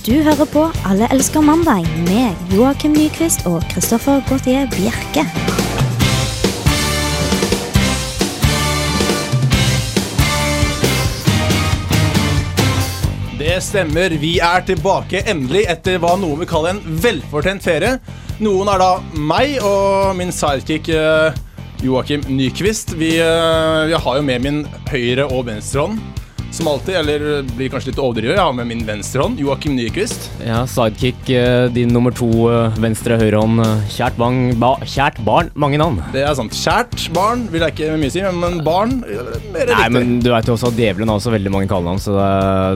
Du hører på Alle elsker mandag med Joakim Nyquist og Christoffer Gautier Bjerke. Det stemmer. Vi er tilbake endelig etter hva noen vil kalle en velfortjent ferie. Noen er da meg og min sidekick eh, Joakim Nyquist. Vi, vi har jo med min høyre og venstre hånd. Som alltid, eller blir kanskje litt overdrevet. Jeg har med min venstre hånd, Joakim Nyquist. Ja, sidekick, eh, din nummer to, eh, venstre høyrehånd. eh, Kjært, bang, ba, kjært barn, mange navn. Det er sant. Kjært barn vil jeg ikke mye si, men barn mer Nei, riktig. men du vet jo også at djevelen har også veldig mange kallenavn, så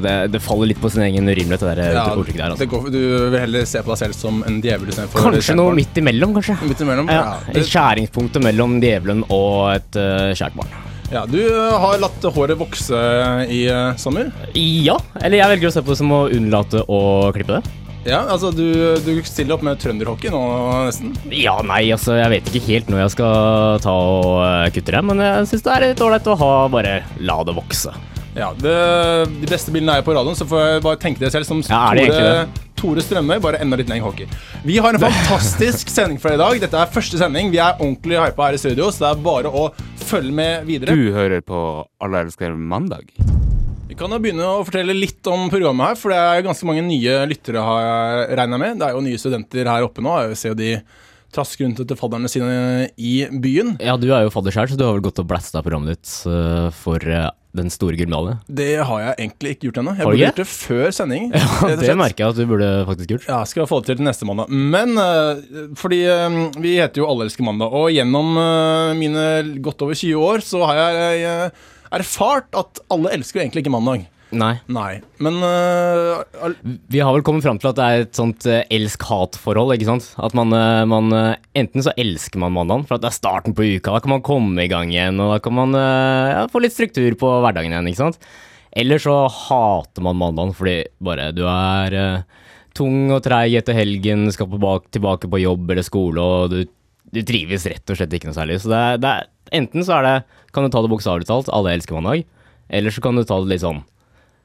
det, det, faller litt på sin egen urimelighet, det der Ja, ordtrykket der. det Altså. går, du vil heller se på deg selv som en djevel istedenfor Kanskje noe midt imellom, kanskje. midt imellom. Ja, Ja, det- skjæringspunktet mellom djevelen og et uh, kjært barn. Ja, du eh, har latt håret vokse i eh, sommer. Ja, eller jeg velger å se på det som å unnlate å klippe det. Ja, altså du, du stiller opp med trønderhockey nå nesten. Ja, nei, altså, jeg vet ikke helt når jeg skal ta og eh, kutte det, men jeg syns det er litt ålreit å ha bare la det vokse. Ja, det, De beste bildene er jo på radioen, så får jeg bare tenke det selv som Ja, er det Tore, Tore Strømøy, bare enda litt lenger hockey. Vi har en fantastisk sending for deg i dag. Dette er første sending. Vi er ordentlig hypa her i studio, så det er bare å følge med videre. Du hører på Alle elsker mandag. Vi kan jo begynne å fortelle litt om programmet her, for det er ganske mange nye lyttere, har jeg regna med. Det er jo nye studenter her oppe nå. Jeg ser jo de trasker rundt etter fadderne sine i byen. Ja, du er jo fadder sjøl, så du har vel gått og blæsta programmet ditt eh, for eh, den store gullmedaljen? Det har jeg egentlig ikke gjort ennå. Jeg burde gjort det før sending. Ja, det merker jeg at du burde faktisk gjort. Ja, skal få det til til neste mandag. Men eh, fordi eh, vi heter jo Alle elsker mandag, og gjennom eh, mine godt over 20 år så har jeg erfart at alle elsker jo egentlig ikke mandag. Nei. Nei. Men uh, al- Vi har vel kommet fram til at det er et sånt eh, elsk-hat-forhold, ikke sant? At man, eh, man Enten så elsker man mandagen, for at det er starten på uka, da kan man komme i gang igjen, og da kan man ja, få litt struktur på hverdagen igjen, ikke sant? Eller så hater man mandagen fordi bare du er uh, tung og treig etter helgen, skal på bak, tilbake på jobb eller skole, og du, du trives rett og slett ikke noe særlig. Så det er, det er, enten så er det, kan du ta det bokstavelig talt, alle elsker mandag, eller så kan du ta det litt sånn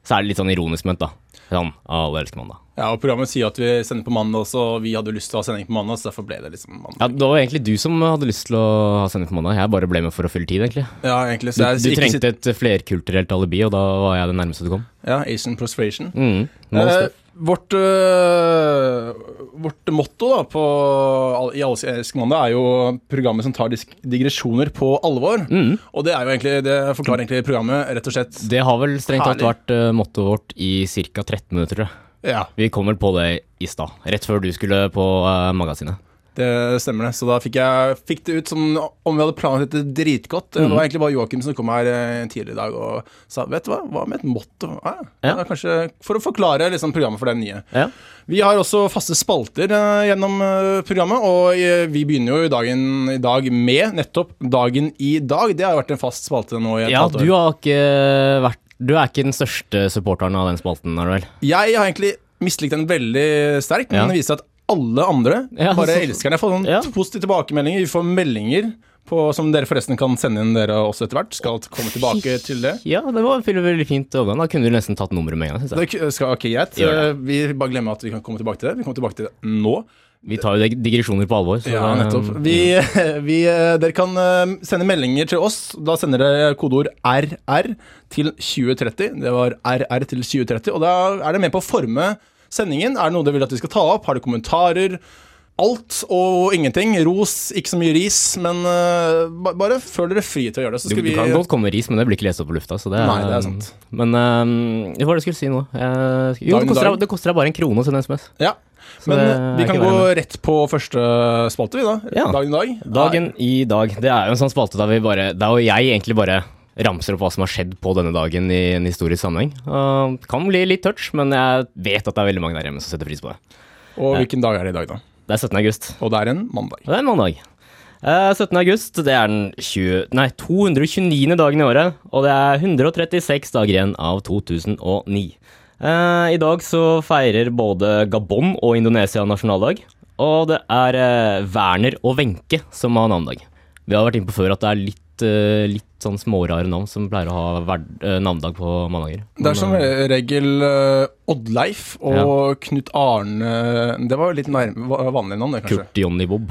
så er det litt sånn ironisk ment, da. Sånn, alle elsker mandag. ja, og programmet sier at vi sender på mandag også, og vi hadde lyst til å ha sending på mandag, så derfor ble det liksom mandag. Ja, Det var egentlig du som hadde lyst til å ha sending på mandag. Jeg bare ble med for å fylle tid, egentlig. Ja, egentlig. Du, Så jeg du ikke trengte et flerkulturelt alibi, og da var jeg det nærmeste du kom. Ja, Asian prostration. Mm, Eh, vårt, øh, vårt motto da på, i Alle elsker mandag er jo programmet som tar digresjoner på alvor. Mm. Og det er jo egentlig, det forklarer egentlig programmet rett og slett. Det har vel strengt tatt vært uh, mottoet vårt i ca. 13 minutter, tror jeg. Ja, Vi kom vel på det i stad, rett før du skulle på uh, magasinet. Det stemmer det. Så da fikk jeg fikk det ut som om vi hadde planlagt dette dritgodt. Det Mm. var egentlig bare Joakim som kom her eh, tidligere i dag og sa vet du hva, hva med et motto? Ja. det er kanskje For å forklare liksom, programmet for den nye. Ja. Vi har også faste spalter eh, gjennom eh, programmet, og vi begynner jo dagen, i dag med nettopp Dagen i dag. Det har vært en fast spalte nå i et ja, halvt år. du har ikke vært Du er ikke den største supporteren av den spalten, er du vel? Jeg har egentlig mislikt den veldig sterkt, men Ja. det viser seg at alle andre Ja, bare så- elsker den. Jeg får sånn Ja. positive tilbakemeldinger. Vi får meldinger på, som dere forresten kan sende inn dere også etter hvert. Skal komme tilbake til det. Ja, det var en veldig fint overgang. Da kunne du nesten tatt nummeret med en gang. Synes jeg. Det skal, ok, greit. Eh, Vi bare glemmer at vi kan komme tilbake til det. Vi kommer tilbake til det nå. Vi tar jo digresjoner på alvor. Så Ja, nettopp. Vi, vi, eh, dere kan eh, sende meldinger til oss. Da sender dere kodeord RR til 2030. Det var RR til 2030. Og da er det med på å forme sendingen. Er det noe dere vil at vi skal ta opp? Har dere kommentarer? Alt og ingenting. Ros, ikke så mye ris, men uh, bare føl dere fri til å gjøre det. Så Du, skal du vi kan godt komme med ris, men det blir ikke lest opp på lufta. Så det er, Nei, det er sant. Men uh, hva var det jeg skulle si nå? Uh, jo, Dagen det koster, deg- det koster deg bare en krone å sende SMS. Ja. Så Men vi kan gå rett på første spalte, vi, da. Ja. Dagen i dag. Dagen i dag. Det er jo en sånn spalte der vi bare Der og jeg egentlig bare ramser opp hva som har skjedd på denne dagen i en historisk sammenheng. Uh, kan bli litt touch, men jeg vet at det er veldig mange der hjemme som setter pris på det. Og hvilken dag er det i dag, da? Det er 17. august. Og det er en mandag. Det er en mandag. Eh, 17. august, det er den 20, nei, 229. dagen i året, og det er 136 dager igjen av 2009. Eh, I dag så feirer både Gabon og Indonesia nasjonaldag, og det er eh, Werner og Wenche som har navnedag. Vi har vært inne på før at det er litt litt, eh, litt sånn smårare navn som pleier å ha verd, eh, navnedag på mandager. Det er som eh, regel Oddleif og Knut Arne Det var jo litt vanlige navn, det, kanskje. Kurt Johnny Bob.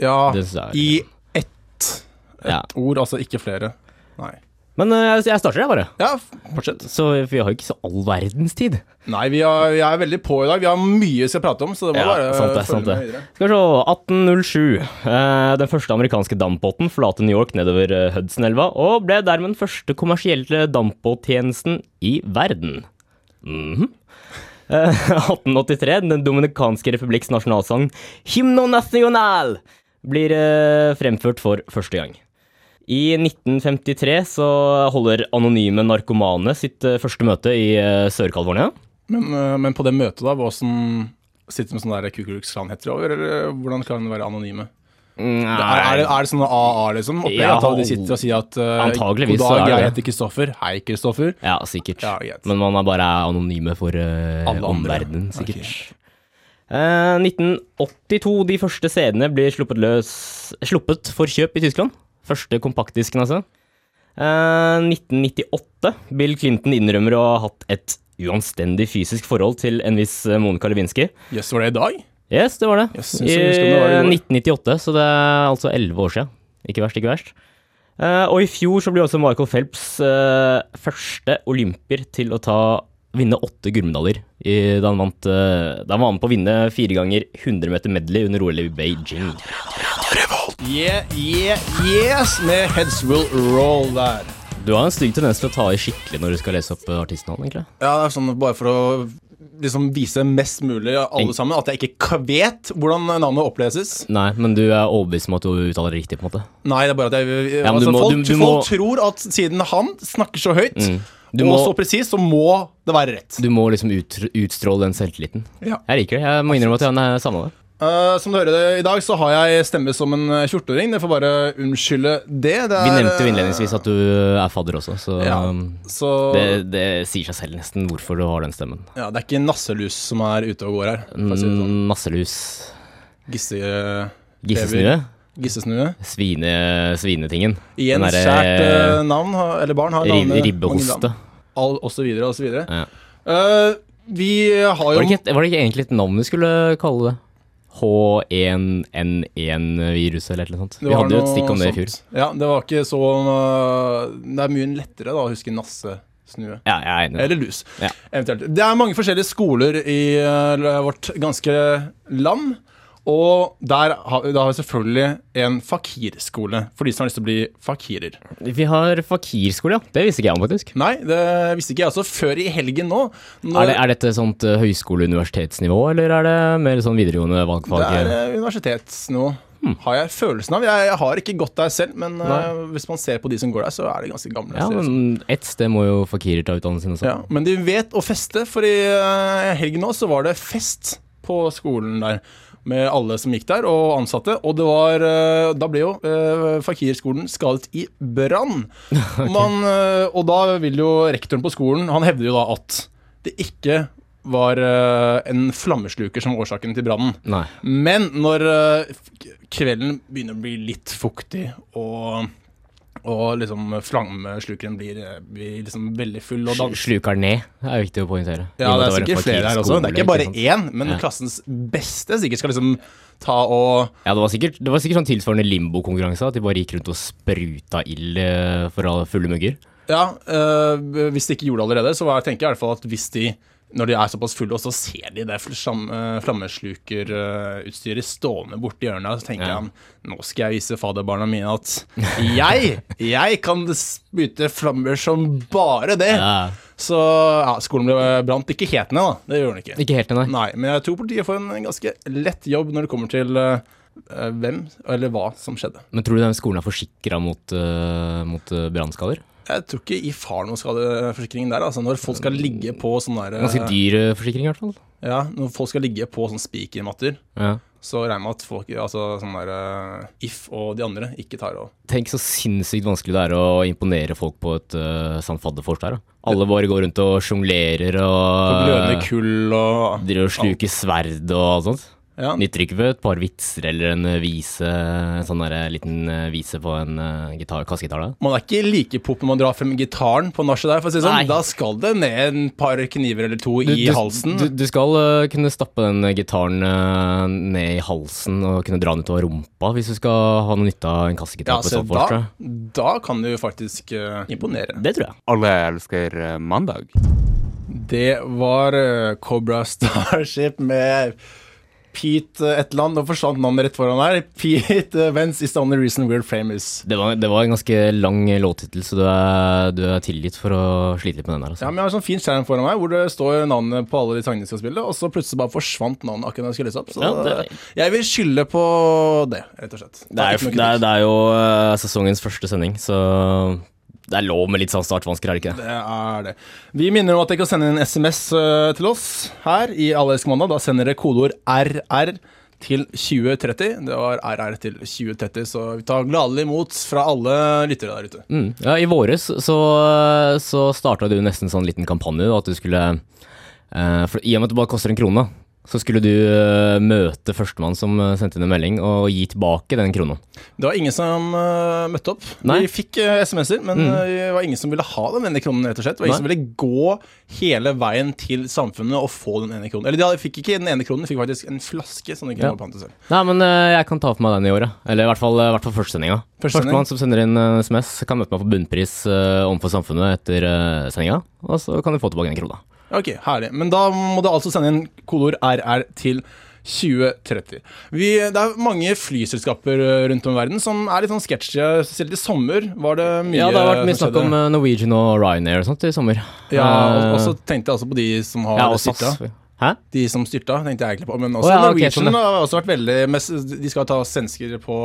Ja, er- i ett Ja. ord, altså ikke flere. Nei. Men eh, jeg, starter, jeg, bare. Ja, fortsett. Så vi har jo ikke så all verdens tid. Nei, vi er, vi er veldig på i dag. Vi har mye vi skal prate om, så det må Ja, bare sant det, følge sant med det. videre. Skal vi se, 1807. Eh, den første amerikanske dampbåten forlater New York nedover Hudson-elva, og ble dermed den første kommersielle dampbåttjenesten i verden. Mhm. Eh, 1883. Den dominikanske republikks nasjonalsang Hymno Nacional blir eh, fremført for første gang. I 1953 så holder anonyme narkomane sitt eh, første møte i eh, Sør-California. Men, eh, men på det møtet, da, hvordan sitter de med sånne der Ku Klux Klan-hetter over, eller hvordan kan de være anonyme? Nei, Er, er, det, er det sånn AA, liksom? Ja, at de sitter og sier at uh, Antageligvis God så dag, det jeg heter Kristoffer. Hei, Kristoffer. Ja, sikkert. Ja. Men man er bare anonyme for uh, omverdenen, sikkert. Okay. Uh, 1982. De første CD-ene blir sluppet, løs, sluppet for kjøp i Tyskland. Første kompaktdisken, altså. Eh, 1998. Bill Clinton innrømmer å ha hatt et uanstendig fysisk forhold til en viss eh, Monica Lewinsky. Jøss, var det i dag? Yes, det var det. Yes, I det var i 1998, så det er altså 11 år siden. Ikke verst, ikke verst. Eh, og i fjor så ble også Michael Phelps eh, første olympier til å ta, vinne åtte gullmedaljer. Da han vant eh, Da var med på å vinne fire ganger 100 meter medley under OL i Beijing. Yeah, yeah, yes! Med Heads Will Roll der. Du har en stygg tendens til å ta i skikkelig når du skal lese opp eh, artistnavn, egentlig. Ja, det er sånn bare for å liksom vise mest mulig alle sammen at jeg ikke vet hvordan navnet oppleses. Nei, men du er overbevist om at du uttaler det riktig, på en måte. Nei, det er bare at jeg Ja, altså, må- folk, du- du folk må- tror at siden han snakker så høyt, Mm. Du og må, så presis, så må det være rett. du må liksom ut, utstråle den selvtilliten. Ja. Jeg liker det. Jeg må innrømme at jeg samme det. Eh, som du hører det i dag, så har jeg stemme som en eh, 14-åring. Det får bare unnskylde det. det er, Vi nevnte jo eh, innledningsvis at du er fadder også, så Ja. Så det, det sier seg selv nesten hvorfor du har den stemmen. ja, det er ikke nasselus som er ute og går her. Nasselus si sånn. Mm, Gisse, eh, Gissesnue. gissesnue. Svine, svinetingen. Igjen derre- kjært eh, navn, eller barn har navnet ribbehoste. All, og så videre, og så videre. Ja. Uh, vi har jo Var, det ikke, var det ikke egentlig et navn vi skulle kalle det? H1N1-viruset eller noe sånt. Vi hadde jo et stikk om det i fjor. Ja, det var ikke så øh, Det er mye lettere da å huske nasse. Snue. Ja, jeg er enig. Eller lus. Ja. Eventuelt. Det er mange forskjellige skoler i øh, vårt ganske land. Og der har, da har vi selvfølgelig en fakirskole, for de som har lyst til å bli fakirer. Vi har fakirskole, ja. Det visste ikke jeg om, faktisk. Nei, det visste ikke jeg også før i helgen nå. når- Er, det, er dette sånt uh, høyskole-universitetsnivå, eller er det mer sånn videregående valgfag? Det er universitetsnivå. universitetsnivå. Har jeg følelsen av. Jeg, jeg har ikke gått der selv, men uh, hvis man ser på de som går der, så er de ganske gamle. Ja, men ett sted må jo fakirer ta utdannelsen også. Ja, men de vet å feste, for i uh, helgen nå så var det fest på skolen der. Med alle som gikk der, og ansatte. Og det var eh, Da ble jo uh, Fakirskolen skadet i brann. Man, eh, Og da vil jo rektoren på skolen Han hevder jo da at det ikke var eh, en flammesluker som var årsaken til brannen. Men når eh, kvelden begynner å bli litt fuktig, og, og liksom flammeslukeren blir, blir liksom veldig full og. Sluker ned, er viktig å poengtere. Ja, det er sikkert flere her også. Det er ikke bare én, men Ja. klassens beste sikkert skal liksom ta og Ja, det var sikkert, det var sikkert sånn tilsvarende limbo-konkurranse, at de bare gikk rundt og spruta ild eh, for alle fulle mugger. Ja, øh, hvis de ikke gjorde det allerede, så var, tenker jeg i hvert fall at hvis de når de er såpass fulle, og så ser de det flammeslukerutstyret stående borti hjørnet, så tenker Ja. han nå skal jeg vise faderbarna mine at jeg, jeg kan spyte flammer som bare det. Ja. Så ja, skolen ble brant ikke helt ned, da. Det gjorde den ikke. Ikke helt, ned, Nei, men jeg tror politiet får en ganske lett jobb når det kommer til øh, hvem eller hva som skjedde. Men tror du den skolen er forsikra mot, uh, mot eh, brannskader? Jeg tror ikke I har noen skadeforsikring der. Altså Når folk skal ligge på sånn der Ganske dyr eh, forsikring, i hvert fall. Ja, når folk skal ligge på sånn spikermatter, Ja. så regner jeg med at folk Altså sånn der eh, If og de andre ikke tar av. Tenk så sinnssykt vanskelig det er å imponere folk på et uh, sånt fadderfors der. Da. Alle bare går rundt og sjonglerer og og glødende kull og driver og sluker sverd og alt sånt. Ja. Nytter ikke ved et par vitser eller en eh, vise, en sånn der, eh, liten eh, vise på en eh, kassegitar. Man er ikke like pop når man drar frem gitaren på nachet der, for å si det sånn. Nei. Da skal det ned en par kniver eller to Du, i du, halsen. Du, du skal uh, kunne stappe den gitaren uh, ned i halsen og kunne dra den utover rumpa hvis du skal ha noe nytte av en kassegitar ja, på da, da kan du faktisk uh, imponere. Det tror jeg. Alle elsker mandag. Det var Cobra Starship med Pete eh, et eller annet. Nå forsvant navnet rett foran her. Pete Vence Wentz is the only reason we're famous. Det var, det var en ganske lang låttittel, så du er, du er tilgitt for å slite litt med den der. Ja, Altså. men Jeg har en sånn fin skjerm foran meg hvor det står navnet på alle de sangene jeg skal spille, og så plutselig bare forsvant navnet akkurat da jeg skulle lese opp. Så Ja, det- jeg vil skylde på det, rett og slett. Det er, det, er, det er jo uh, sesongens første sending, så det er lov med litt sånn startvansker, er det ikke det? Det er det. Vi minner om at dere kan sende en SMS eh, til oss her i Alle elsker mandag. Da sender dere kodeord RR til 2030. Det var RR til 2030, så vi tar gladelig imot fra alle lyttere der ute. Mm. Ja, I våres så, så starta du nesten sånn liten kampanje, at du skulle eh, for I og med at det bare koster en krone, så skulle du eh, møte førstemann som eh, sendte inn en melding, og gi tilbake den krona. Det var ingen som uh, møtte opp. Nei. Vi fikk SMS-er, men Mm. det var ingen som ville ha den ene kronen, rett og slett. Det var ingen som ville gå hele veien til samfunnet og få den ene kronen. Eller de fikk ikke den ene kronen, de fikk faktisk en flaske som de kunne Ja. pante selv. Nei, men jeg kan ta for meg den i året. Eller i hvert fall, i hvert fall førstesendinga. Første. Førstemann som sender inn SMS, kan møte meg på bunnpris overfor samfunnet etter sendinga, og så kan du få tilbake den krona. Ok, herlig. Men da må du altså sende inn kodeord RR til 2030. Vi, det er mange flyselskaper eh, rundt om i verden som er litt sånn sketsjy. Selv i sommer var det mye Ja, det har vært mye snakk om eh, Norwegian og Ryanair og sånt i sommer. Ja, og, Eh, så tenkte jeg altså på de som har ja, styrta. Hæ? De som styrta, tenkte jeg egentlig på. Men også oh, ja, Norwegian sånn, har også vært veldig De skal ta svensker på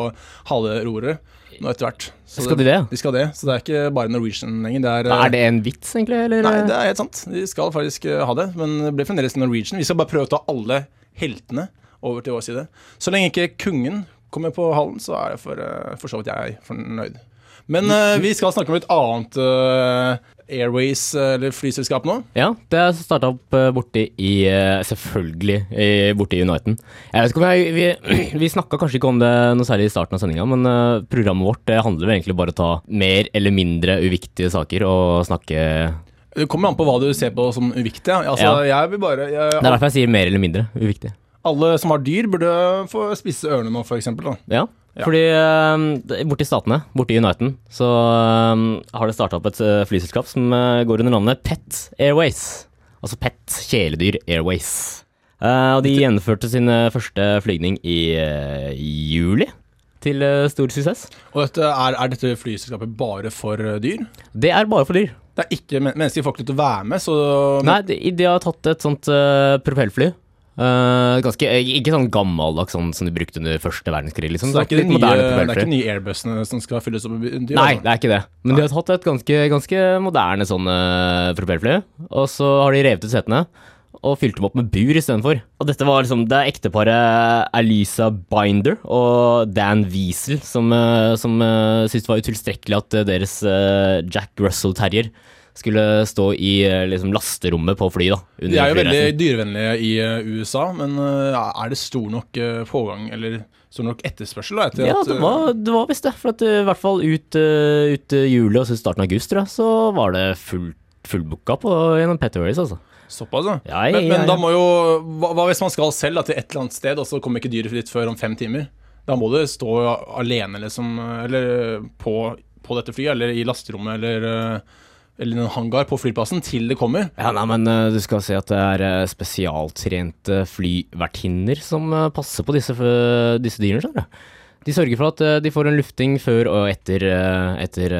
halve roret nå etter hvert. Så Skal de det? De skal det, så det er ikke bare Norwegian lenger. Det er, Er det en vits, egentlig? Eller? Nei, det er helt sant. De skal faktisk eh, ha det, men det blir fremdeles Norwegian. Vi skal bare prøve å ta alle heltene over til vår side. Så lenge ikke kongen kommer på hallen, så er det for, eh, for så vidt jeg fornøyd. Men uh, vi skal snakke om et annet eh, Airways eh, eller flyselskap nå. Ja, det starta opp uh, borti i eh, Selvfølgelig i, borti Uniten. Jeg vet ikke om jeg Vi, vi snakka kanskje ikke om det noe særlig i starten av sendinga, men eh, programmet vårt det handler vel egentlig bare om å ta mer eller mindre uviktige saker og snakke Det kommer an på hva du ser på som uviktig. ja. Altså, jeg vil bare jeg, Det er derfor jeg sier mer eller mindre uviktig. Alle som har dyr, burde få spisse ørene nå, eksempel. Ja, Ja. fordi uh, borti Statene, borti Uniten, så eh, har det starta opp et eh, flyselskap som eh, går under navnet Pet Airways. Altså Pet Kjæledyr Airways. Eh, og de gjennomførte sin første flygning i juli, til stor suksess. Og dette, er, er dette flyselskapet bare for dyr? Det er bare for dyr. Det er ikke men Mennesker får ikke lov til å være med, så Nei, de, de har tatt et sånt uh, propellfly. Eh, ganske, ikke sånn gammeldags sånn som de brukte under første verdenskrig. Liksom. Så det er ikke de nye, det er ikke nye Airbussene som skal fylles opp med dyr? Nei, altså. det er ikke det. Men de har tatt et ganske, ganske moderne sånn uh, propellfly, og så har de revet ut setene og fylt dem opp med bur istedenfor. Og dette var liksom det er ekteparet Alisa Binder og Dan Wiesel som, uh, som uh, syntes det var utilstrekkelig at uh, deres uh, Jack Russell Terrier skulle stå i uh, liksom lasterommet på fly da. De er jo veldig dyrevennlige i eh, USA, men eh, er det stor nok eh, pågang, eller stor nok etterspørsel? Da, etter Ja, at, det eh, var, det var visst det. For at i hvert fall ut, ut juli og starten av august, tror jeg, så var det fullt fullbooka på gjennom Petterways, altså. Såpass, ja. Ja, Men, ja, men ja. da må jo hva, hva hvis man skal selv da, til et eller annet sted, og så kommer ikke dyret dit før om fem timer? Da må du stå alene, liksom, eller på, på dette flyet, eller i lasterommet, eller, eh, eller en hangar på flyplassen, til det kommer. Ja, nei, men uh, du skal se at det er uh, spesialtrente flyvertinner som uh, passer på disse, disse dyrene. skjønner du. De sørger for at de får en lufting før og etter, etter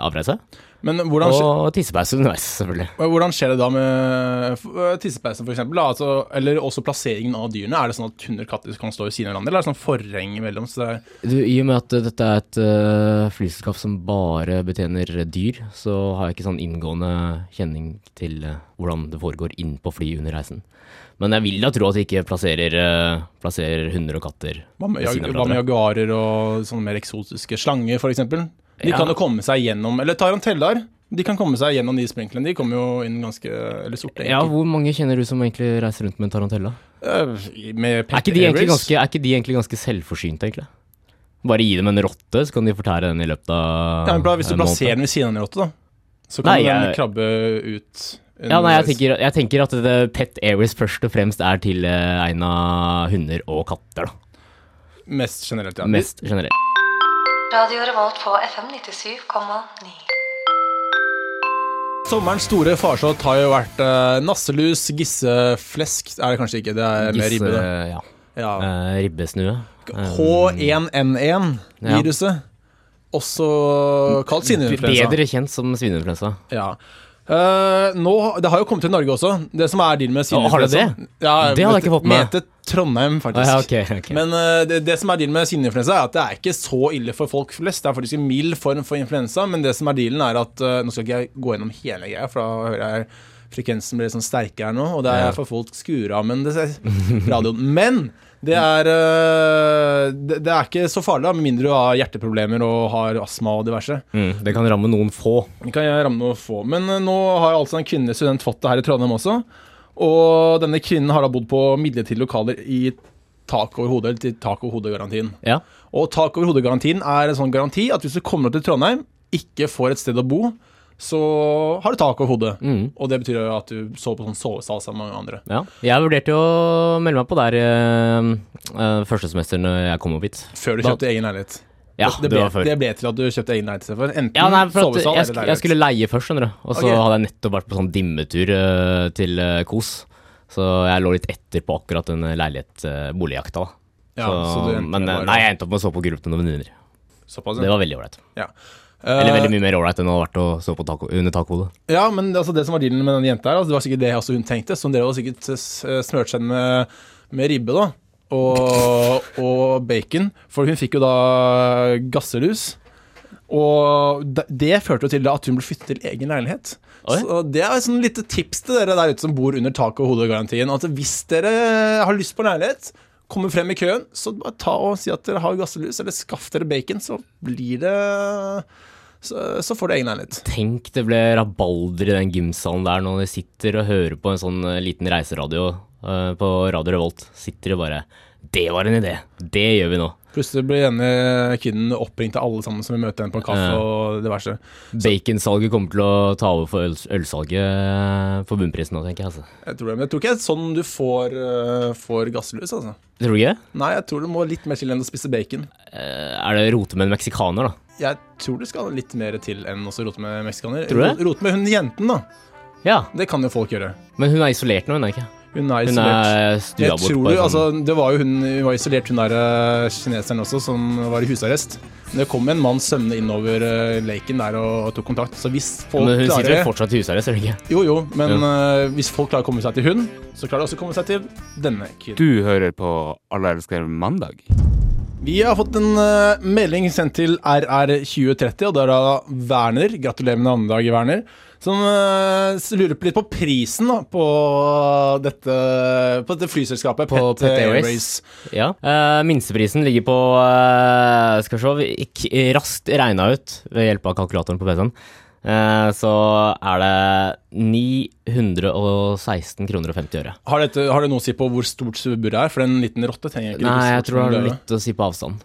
avreise. Men hvordan, Og tissepause underveis, selvfølgelig. hvordan skjer det da med eh, tissepausen, eksempel? Altså, eller også plasseringen av dyrene? Er det sånn at hunder og katter kan stå ved siden av hverandre, eller er det sånn forheng imellom? Så er, Du, I og med at uh, dette er et uh, flyselskap som bare betjener dyr, så har jeg ikke sånn inngående kjenning til uh, hvordan det foregår inn på fly under reisen. Men jeg vil da tro at de ikke plasserer, uh, plasserer hunder og katter hva, med, jaguarer og sånne mer eksotiske slanger, eksempel? De kan jo komme seg gjennom Eller tarantellaer. De kan komme seg gjennom de sprinklene. De kommer jo inn ganske Eller sorte. Ja, hvor mange kjenner du som egentlig reiser rundt med en tarantella? Øh, med Er ikke, ganske, er ikke de egentlig ganske selvforsynte, egentlig? Bare gi dem en rotte, så kan de fortære den i løpet av ja, men Hvis du plasserer den ved siden av en rotte, da, så kan Nei, den krabbe ut Ja, nei, jeg tenker, jeg tenker at det Pet Airways først og fremst er til eh, egna hunder og katter, da. Mest generelt, ja. Mest generelt. Radio Revolt på FM 97,9. Sommerens store farsott har jo vært eh, nasselus, gisseflesk Er det kanskje ikke, det er mer ribbe. det. Gisse- Ja. Ja. Eh, ribbesnue. Eh, H1N1-viruset. Også kalt svineinfluensa. Bedre kjent som svineinfluensa. Ja. Eh, nå, det har jo kommet til Norge også, det som er dealen med har det det? Ja, Det hadde jeg ikke fått med. Mente Trondheim, faktisk. faktisk. ja, okay, okay. Men uh, det, det som er dealen med svineinfluensa, er at det er ikke så ille for folk flest. Det er faktisk en mild form for influensa, men det som er dealen, er at uh, Nå skal ikke jeg gå gjennom hele greia, for da hører jeg frekvensen blir sånn sterkere nå, og det er Ja. for folk skrur av, men det ser radioen. Men det er eh, det, det er ikke så farlig, da, med mindre du har hjerteproblemer og har astma og diverse. Mm, det kan ramme noen få. Det kan ramme noen få. Men eh, nå har altså en kvinnelig student fått det her i Trondheim også. Og denne kvinnen har da bodd på midlertidige lokaler i tak over hodet, eller til tak over hodet-garantien. Ja. Og tak over hodet-garantien er en sånn garanti at hvis du kommer opp til Trondheim, ikke får et sted å bo, så har du tak over hodet. Mm. Og det betyr jo at du sover på sånn sovesal sammen med mange andre. ja. Jeg vurderte jo å melde meg på der øh, første semester når jeg kom opp hit. Før du Da- kjøpte egen leilighet. Ja, det, det ble, det ble til at du kjøpte egen leilighet istedenfor. Enten Ja, nei, for sovesal jeg, eller leilighet. jeg skulle leie først, skjønner du. Og så okay. hadde jeg nettopp vært på sånn dimmetur øh, til Kos. Så jeg lå litt etter på akkurat den leilighet-boligjakta. da. Ja, så, så men nei, jeg endte opp med å sove på gulvet med noen venninner. Såpass, Det var veldig ålreit. ja. Eller Eh, veldig mye mer ålreit enn det hadde vært å stå på tak under takhodet. Ja, men altså det som var dealen med den jenta her, altså det var sikkert det også hun tenkte. Så dere var sikkert s- smurt seg med, med ribbe da, og, og bacon. For hun fikk jo da gasselus. Og det, førte jo til at hun ble flyttet til egen leilighet. Oi. Så det er et sånn lite tips til dere der ute som bor under taket og hodet-garantien. At hvis dere har lyst på leilighet, kommer frem i køen, så bare ta og si at dere har gasselus, eller skaff dere bacon, så blir det Så, så får du egen leilighet. Tenk det ble rabalder i den gymsalen der når de sitter og hører på en sånn eh, liten reiseradio uh, på Radio Revolt. Sitter og bare Det var en idé! Det gjør vi nå. Plutselig blir denne kvinnen oppringt av alle sammen som vil møte henne på en kaffe Ja. og diverse. Baconsalget kommer til å ta over for øl, ølsalget eh, for bunnprisen nå, tenker jeg. altså. Jeg tror, det, men jeg tror ikke det er sånn du får, uh, får gasslus, altså. Tror du ikke? Nei, jeg tror du må litt mer til enn å spise bacon. Uh, er det rote med en meksikaner, da? Jeg tror det skal litt mer til enn å rote med meksikaner. Tror du det? Rote med hun jenten, da. Ja, Det kan jo folk gjøre. men hun er isolert nå, hun er ikke? Hun er Hun isolert. er stua bort tror på du, en altså, sånn Det var jo hun, hun var isolert, hun der eh, kineseren også, som var i husarrest. Men det kom en mann sømmende innover uh, laken der og, og tok kontakt. Så hvis folk Men hun sitter jo vel fortsatt i husarrest, gjør hun ikke? Jo, jo, men eh, hvis folk klarer å komme seg til hun, så klarer de også å komme seg til denne kvinnen. Du hører på Alle elsker mandag. Vi har fått en uh, melding sendt til RR2030, og det er da Werner, gratulerer med navnedag, Werner, som eh, lurer litt på prisen da, på dette, på dette flyselskapet, På Pet, Airways. Ja. Uh, minsteprisen ligger på uh, Skal vi se, vi raskt regna ut ved hjelp av kalkulatoren på PC-en. Så er det 916 kroner og 50 øre. Har, dette, har det noe å si på hvor stort buret er? For en liten rotte trenger ikke Nei, jeg tror det har litt å si på avstand.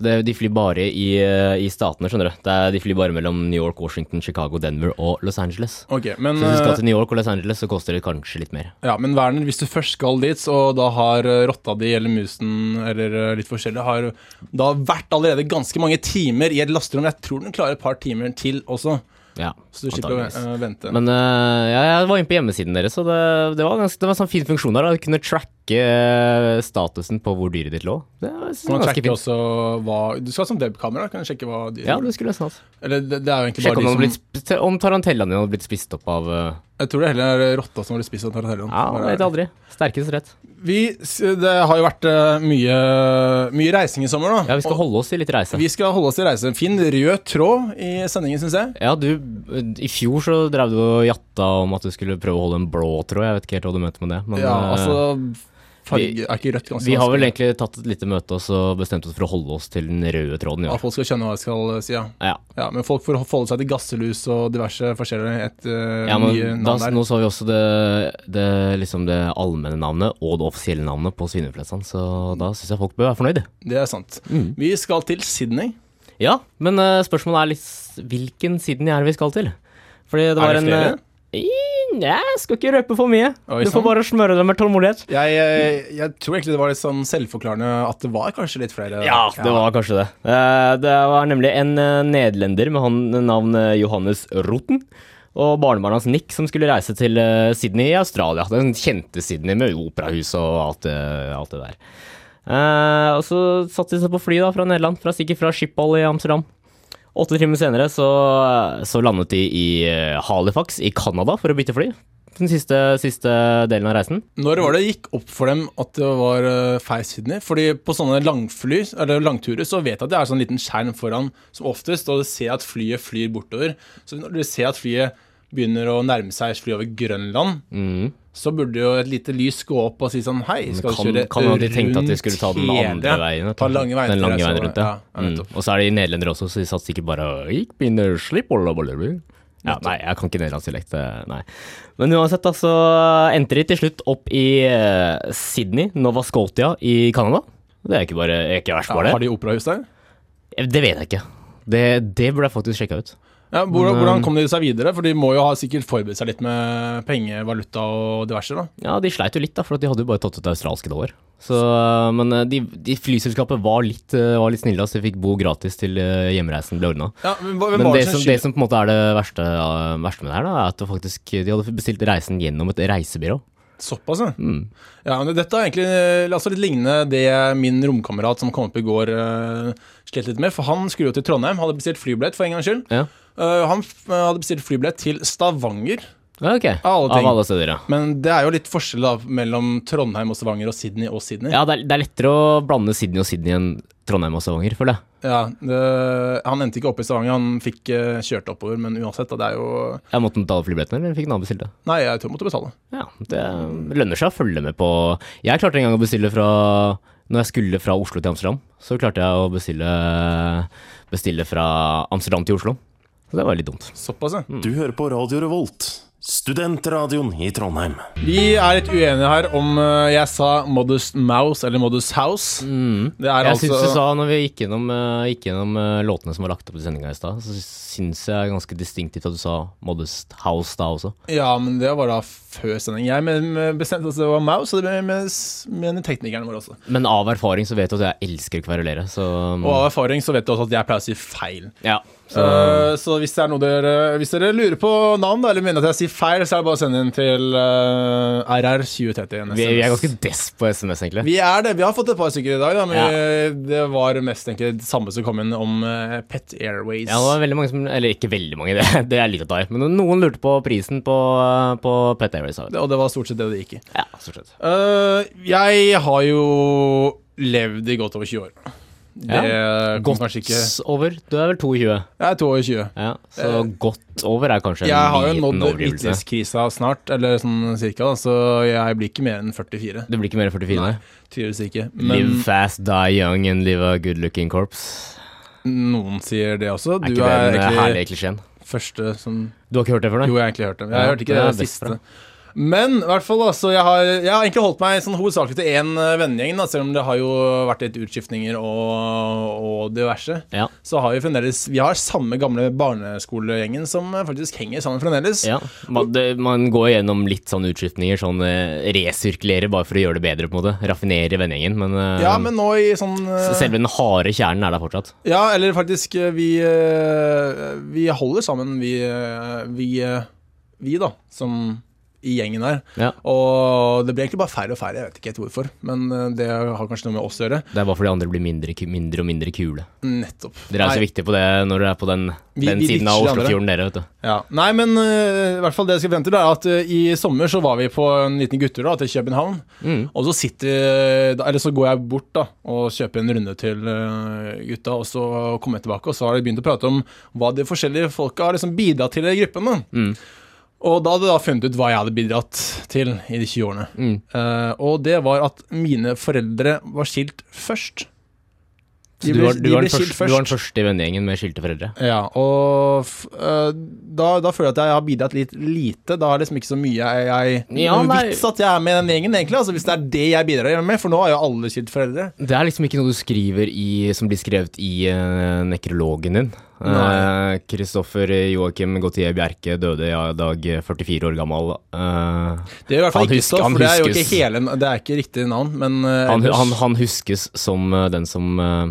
Det, de flyr bare i, eh, i statene, skjønner du. Det er, de flyr bare mellom New York, Washington, Chicago, Denver og Los Angeles. Okay, men, Så hvis du skal eh, til New York og Los Angeles, så koster det kanskje litt mer. ja, men Werner, hvis du først skal dit, og da har eh, rotta di eller musen eller litt forskjellig, har da vært allerede ganske mange timer i et lasterom. Jeg tror den klarer et par timer til også, Ja, så du slipper å vente. Men uh, ja, jeg var inne på hjemmesiden deres, og det, det var ganske, det var en sånn fin funksjon der. Du kunne tracke øh, statusen på hvor dyret ditt lå. Det var, det var ganske fint. hva Du skal ha sånn webkamera, kan du sjekke hva dyret Ja, det skulle jeg nesten hatt. Eller det, det er jo egentlig Sjekke bare den de som blitt, om tarantellaen din hadde blitt spist opp av uh... Jeg tror det heller er rotta som blir spist av tarantellaen. Ja, man vet aldri. Sterkest rett. Vi, det har jo vært eh, mye, mye reising i sommer, da. Ja, vi skal Og holde oss i litt reise. vi skal holde oss i reise. Finn rød tråd i sendingen, syns jeg. Ja, du, I fjor så drev du og jatta om at du skulle prøve å holde en blå tråd. Jeg vet ikke helt hva du mente med det. Men Ja, øh, altså Farge er ikke rødt ganske Vi har vel egentlig tatt et lite møte og så bestemt oss for å holde oss til den røde tråden Ja, Ja, folk skal skjønne hva jeg skal si, ja. Ja, ja men folk får forholde seg til gasselus og diverse forskjellige et, uh, ja men da, nå så vi også det, det, liksom det allmenne navnet og det offisielle navnet på svineflesene, så da syns jeg folk bør være fornøyde. Det er sant. Mm. Vi skal til Sydney. Ja, men uh, spørsmålet er litt hvilken Sydney er det vi skal til? Fordi det Er det en flere? en i- Jeg skal ikke røpe for mye. Oi, du får bare smøre det med tålmodighet. Jeg, jeg, jeg tror egentlig det var litt sånn selvforklarende at det var kanskje litt flere. Ja, det var kanskje det. Eh, Det var nemlig en eh, nederlender med han navn eh, Johannes Roten. Og barnebarnet hans Nick som skulle reise til eh, Sydney i Australia. Den kjente Sydney med operahus og alt det, alt det der. Eh, og så satte de seg på fly da, fra Nederland, fra, sikkert fra Schiphol i Amsterdam. Åtte timer senere så, så landet de i eh, Halifax i Canada for å bytte fly. Den siste, siste delen av reisen. Når var det gikk opp for dem at det var uh, feil Sydney? Fordi på sånne langfly, eller langturer så vet jeg at det er sånn liten skjerm foran som oftest, og du ser at flyet flyr bortover. Så når du ser at flyet begynner å nærme seg fly over Grønland, Mm. så burde jo et lite lys gå opp og si sånn Hei, skal kan, kjøre kan hende de tenkte at de skulle ta den andre veien. Ta lange veien den lange veien så- rundt, ja. ja, mm. Og så er de nederlendere også, så de satt sikkert bare Begynner å slipp olla bollebu». ja, Nei, jeg kan ikke nederlandsdialekt, eh, nei. Men uansett, da, så endte de til slutt opp i eh, Sydney, Nova Scotia i Canada. Det er ikke bare ikke verst, Ja, har det. de operahus der? Det vet jeg ikke. Det, det burde jeg faktisk sjekka ut. Ja, hvordan, hvordan eh, kom de seg videre? For de må jo ha sikkert forberedt seg litt med penger, valuta og diverse, da. Ja, de sleit jo litt, da, for de hadde jo bare tatt ut australske dollar. Så, men eh, de, de flyselskapet var litt, eh, var litt snille, så de fikk bo gratis til eh, hjemreisen ble ordna. Ja, men Men det som, det som på en måte er det verste, verste med det her, da, er at faktisk, de hadde bestilt reisen gjennom et reisebyrå. Såpass, ja. Mm. Ja, men Dette er egentlig eh, altså litt lignende det min romkamerat som kom opp i går, uh, slet litt med. For han skulle jo til Trondheim, hadde bestilt flybillett for en gangs skyld. Ja. Uh, han hadde bestilt flybillett til Stavanger. Ja, ok. Av alle ting. Av alle steder, ja. Men det er jo litt forskjell da mellom Trondheim og Stavanger og Sydney og Sydney. Ja, det er, det er lettere å blande Sydney og Sydney enn Trondheim og Stavanger, føler jeg. Ja, det, han endte ikke opp i Stavanger, han fikk uh, kjørt oppover, men uansett, da, det er jo Jeg måtte betale flybilletten, eller fikk naboen bestilt det? Nei, jeg tror jeg måtte betale. Ja, det lønner seg å følge med på Jeg klarte en gang å bestille fra Når jeg skulle fra Oslo til Amsterdam, så klarte jeg å bestille, bestille fra Amsterdam til Oslo. Så det var litt dumt. Såpass, ja. Mm. Du hører på Radio Revolt, studentradioen i Trondheim. Vi er litt uenige her om uh, jeg sa Modest Mouse eller Modest House. Det er Mm. Jeg altså syns du sa, når vi gikk gjennom, uh, gikk gjennom uh, låtene som var lagt opp i sendinga i stad, så syns jeg ganske distinktivt at du sa Modest House da også. Ja, men det var da før sending. Jeg bestemte at det var Mouse, og det med- mener teknikerne våre også. Men av erfaring så vet du at jeg elsker å kverulere, så Og av erfaring så vet du også at jeg pleier å si feil. Ja. Så, så hvis er dere Hvis dere lurer på navn, eller mener at jeg sier feil, så er det bare å sende inn til uh, RR 2030. Vi, vi er ganske dess på SMS, egentlig. Vi er det. Vi har fått et par stykker i dag, da, men det var mest egentlig det samme som kom inn om uh, Pet Airways. Ja, det var veldig mange som Eller ikke veldig mange, det, det er litt ta i. Men noen lurte på prisen på, på Pet Airways. Det- og det var stort sett det det gikk i. Ja, stort sett. Eh, jeg har jo levd i godt over 20 år. Det Ja. Godt ikke over. Du er vel 22? Jeg er 22. Ja, så godt over er kanskje en Jeg har jo liten nådd overdrivelse. midtlivskrisa snart, eller sånn cirka, da, så jeg blir ikke mer enn 44. Du blir ikke mer enn 44? Nei. Tydeligvis ikke. Live fast, die young and live a good looking corpse. noen sier det også. Er Du er eh, egentlig første som Du har ikke hørt det før, nei? Jo, jeg har egentlig hørt det. Jeg hørte ikke det det, siste. Bra. Men i hvert fall, altså, jeg har, jeg har egentlig holdt meg sånn hovedsakelig til én eh, vennegjeng, da, selv om det har jo vært litt utskiftninger og, og diverse. Ja. Så har vi fremdeles Vi har samme gamle barneskolegjengen som eh, faktisk henger sammen fremdeles. Ja, man, det, man går gjennom litt sånn utskiftninger, sånn resirkulerer resirkulere bare for å gjøre det bedre, på en måte. Raffinere vennegjengen, men, eh, Ja, men nå i sånn eh, selve den harde kjernen er der fortsatt. Ja, eller faktisk eh, Vi, eh, vi holder sammen, vi, eh, vi, eh, vi da, som i gjengen her. Ja. Og det blir egentlig bare færre og færre, jeg vet ikke helt hvorfor. Men eh, det har kanskje noe med oss å gjøre. Det er bare fordi andre blir mindre, mindre og mindre kule. Nettopp. Dere er så viktige på det når dere er på den, Vi- den vi siden av. Oslofjorden, dere, vet du. Ja. Nei, men uh, i hvert fall det jeg skal vente, er at uh, i sommer så var vi på en liten guttur til København. Mm. Og så sitter Eller så går jeg bort da og kjøper en runde til uh, gutta, og så kommer jeg tilbake, og så har de begynt å prate om hva de forskjellige folka har liksom bidratt til i gruppen. da. Mm. Og da hadde jeg da funnet ut hva jeg hadde bidratt til i de 20 årene. Mm. Uh, og det var at mine foreldre var skilt først. Du var, du, var den første, første i vennegjengen med skilte foreldre? Ja, og eh, da, da føler jeg at jeg har bidratt litt lite. Da er det liksom ikke så mye jeg, jeg Ja, vits at jeg er med i den gjengen, egentlig. Altså, hvis det er det jeg bidrar med, for nå har jo alle skilt foreldre. Det er liksom ikke noe du skriver i, som blir skrevet i uh, nekrologen din. Kristoffer Joakim Gautier Bjerke døde i dag 44 år gammel. Eh, Det er i hvert fall ikke husker- for det er jo ikke hele Det er ikke riktig navn, men eh, han, han, han huskes som eh, den som eh,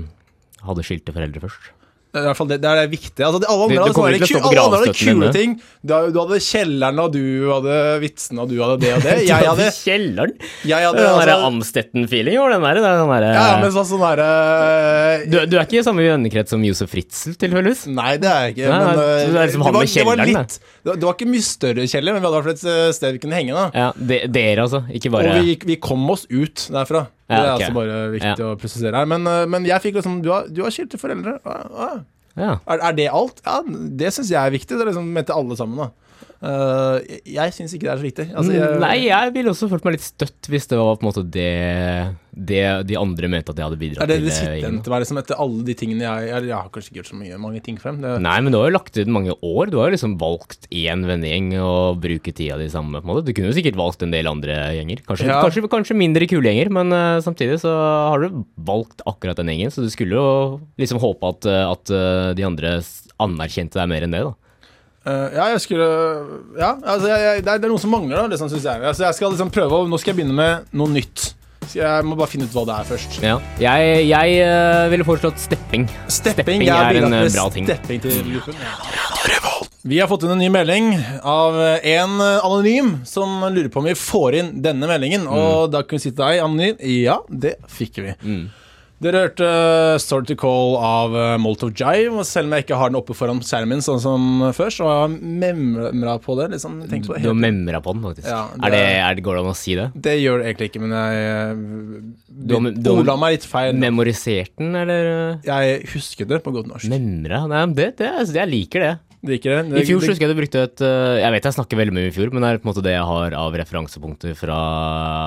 hadde skilte foreldre først. Det i hvert fall det, det er det viktige. Altså, alle andre det hadde alle andre hadde kule ting. Du, du hadde kjelleren, og du hadde vitsene, og du hadde det og det. Jeg hadde, Kjelleren? jeg hadde Den der altså, Amstetten-feeling over den der. Er den der Ja, ja, men så, sånn derre du, du er ikke i samme vennekrets som Josef Fritzel, tilfeldigvis? Nei, det er jeg ikke. Nei, men, nei, eh, det er liksom var, det var litt det var, ikke mye større kjeller, men vi hadde i hvert fall et eh, sted vi kunne henge. da Ja, de, Dere, altså. Ikke bare Og vi, vi kom oss ut derfra. Det er altså bare viktig å presisere her. Men, eh, men jeg fikk liksom Du har, du har skilte foreldre. Er, er det alt? Ja, det syns jeg er viktig. Det er liksom mente alle sammen, da. Eh, jeg syns ikke det er så viktig. Altså, jeg, Nei, jeg ville også følt meg litt støtt hvis det var på en måte det, det de andre mente at jeg hadde bidratt til. er det det sittende til å være liksom etter alle de tingene jeg Jeg, jeg har kanskje ikke gjort så mye mange ting frem. Det, Nei, men du har jo lagt ut mange år. Du har jo liksom valgt én vennegjeng og bruke tida di sammen. på en måte. Du kunne jo sikkert valgt en del andre gjenger. Kanskje, Ja. kanskje, kanskje mindre kule gjenger, men uh, samtidig så har du valgt akkurat den gjengen. Så du skulle jo liksom håpe at, eh, at uh, de andre anerkjente deg mer enn det, da. Eh, ja, jeg skulle Ja, altså, jeg, jeg, det, er, det er noe som mangler, da. Det synes jeg. Altså, jeg skal liksom prøve å Nå skal jeg begynne med noe nytt. Så jeg må bare finne ut hva det er først. Ja. Jeg, jeg uh, ville foreslått stepping. Stepping, Stepping er en, eh, bra ting. Stepping til gruppen. Vi har fått inn en ny melding av en anonym som lurer på om vi får inn denne meldingen. Og da kan vi si til deg, anonym, ja, det fikk vi. Mm. Dere hørte uh, 'Story to Call av uh, Molotov Jive. Og selv om jeg ikke har den oppe foran skjermen sånn som før, så har jeg memra på det. Liksom, på det Du har memra på den, faktisk. Ja, det er det, er- det, går det an å si det? Det gjør det egentlig ikke, men jeg Du har- du har- meg litt feil. Memorisert den, eller? Jeg husker det på godt norsk. Memra? Nei, det, jeg liker det. Det er det. I fjor husker jeg du brukte et Jeg vet jeg snakker veldig mye i fjor, men det er på en måte det jeg har av referansepunkter fra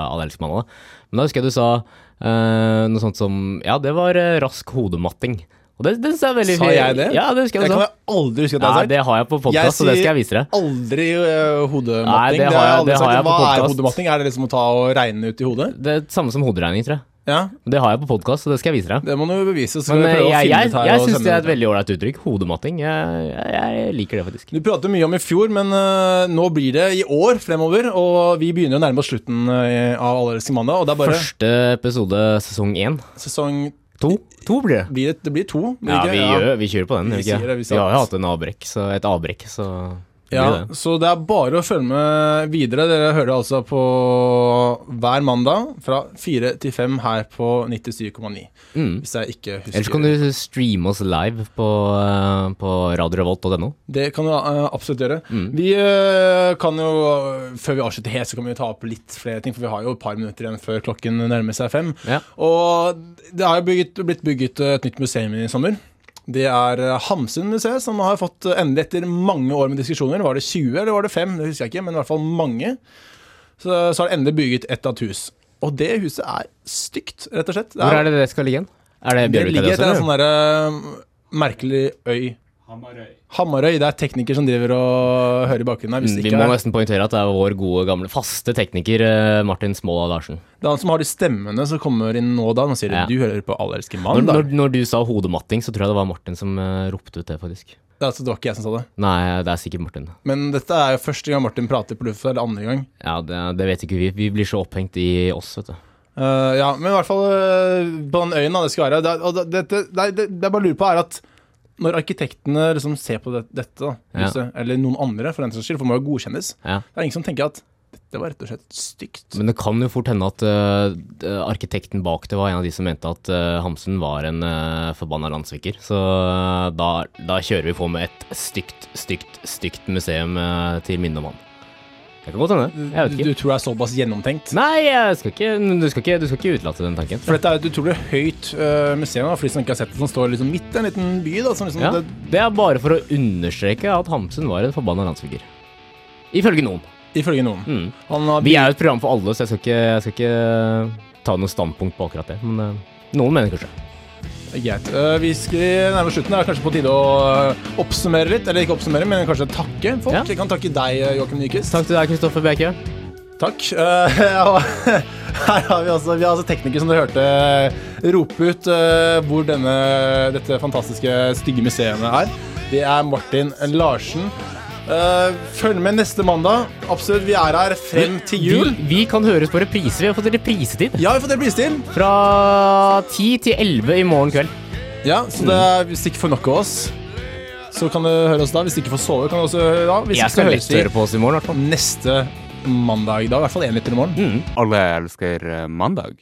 Alle elsker mandag. Men da husker jeg du sa øh, noe sånt som Ja, det var øh, rask hodematting. Og det, det synes jeg er veldig Sa jeg det? Ja, det husker det jeg kan jeg aldri huske at jeg har sagt. det har jeg på podkast, og det skal jeg vise deg. Aldri uh, hodematting. Nei, det det har har jeg jeg- aldri det har jeg på Hva er hodematting? Er det liksom å ta og regne ut i hodet? Det er det samme som hoderegning, tror jeg. Ja, Det har jeg på podkast, så det skal jeg vise deg. det må du bevise. Så Men jeg, jeg, jeg og syns det er et veldig ålreit uttrykk. Hodematting. Jeg, jeg, jeg liker det faktisk. Du pratet mye om i fjor, men uh, nå blir det i år fremover. Og vi begynner å nærme oss slutten uh, av Allerske mandag. Og det er bare Første episode sesong én. sesong To. To blir det. blir det, det blir to. Blir Ja, vi, ja. Gjør, vi kjører på den. Vi vi sier det, vi vi, har jo hatt en avbrekk, så et avbrekk, så Ja, det. så det er bare å følge med videre. Dere hører altså på hver mandag fra fire til fem her på 97,9. Mm. Hvis jeg ikke husker Ellers kan du streame oss live på, uh, på radiorevolt.no. Det kan du eh, absolutt gjøre. Mm. Vi eh, kan jo, eh, før vi avslutter helt, så kan vi ta opp litt flere ting, for vi har jo et par minutter igjen før klokken nærmer seg fem. Ja. Og det har jo bygget, blitt bygget et nytt museum i sommer. Det er eh, Hamsun museet, som har fått eh, endelig etter mange år med diskusjoner. Var det 20 eller var det 5? Det husker jeg ikke, men i hvert fall mange. Så, så har det endelig bygget ett av et hus. Og det huset er stygt, rett og slett. Hvor er det det skal ligge? Er det Bjørvika ligger det etter en sånn derre merkelig øy. Hamarøy. Det er tekniker som driver og hører i bakgrunnen her. Hvis det Vi ikke må er nesten poengtere at det er vår gode, gamle, faste tekniker eh, Martin Småla Larsen. Det er han som har de stemmene som kommer inn nå og da. Nå sier Ja. du hører på Allerske mann. Når, når, når du sa hodematting, så tror jeg det var Martin som eh, ropte ut det, faktisk. Det, er altså, det var ikke jeg som sa det. Nei, det er sikkert Martin. Men dette er jo første gang Martin prater på lufta, eller andre gang. Ja, det, det vet ikke vi. Vi blir så opphengt i oss, vet du. Uh, ja, men i hvert fall uh, på den øyen da, det skal være. Det, og det, det, det, det, det jeg bare lurer på, er at når arkitektene liksom ser på det, dette, da, huset, eller noen andre for den saks skyld, for det må jo godkjennes, det er ingen som tenker at dette var rett og slett stygt. Men det kan jo fort hende at uh, arkitekten bak det var en av de som mente at uh, Hamsun var en uh, forbanna landssviker. Så uh, da, da kjører vi på med et stygt, stygt, stygt museum eh, til minne om han. Det kan godt hende. Jeg vet Du, ikke. du tror det er såpass gjennomtenkt? Nei, jeg skal ikke, du, skal ikke, du skal ikke utelate den tanken. For dette er et utrolig høyt uh, museum, da, for de som ikke har sett det, som står liksom midt i en liten by. da, som liksom, Ja, det, det er bare for å understreke at Hamsun var en forbanna landsfigur. Ifølge noen. Ifølge noen. Mm. Han har Vi er jo et program for alle, så jeg skal ikke, jeg skal ikke ta noe standpunkt på akkurat det. Men uh, noen mener kanskje. Greit. Eh, vi skal nærme slutten. Det er kanskje på tide å eh, oppsummere litt. Eller ikke oppsummere, men kanskje takke folk. Ja. Jeg kan takke deg, eh, Joakim Nyquist. Takk til deg, Kristoffer Bjerke. Takk. Uh, her har vi altså, vi har altså teknikere som dere hørte rope ut uh, hvor denne, dette fantastiske stygge museet er. Det er Martin Larsen. Eh, følg med neste mandag. Absolutt, vi er her frem til jul. Vi, vi kan høres på reprise. Vi har fått reprisetid. Ja, vi har fått reprisetid. Fra 10 til 11 i morgen kveld. Ja, så det er, hvis du ikke får nok av oss, så kan du høre oss da. Hvis du ikke får sove, kan du også høre da. Hvis Jeg skal høres høre på oss i morgen, i hvert fall. neste mandag. Da, I hvert fall én lytter i morgen. Mm. Alle elsker eh, mandag.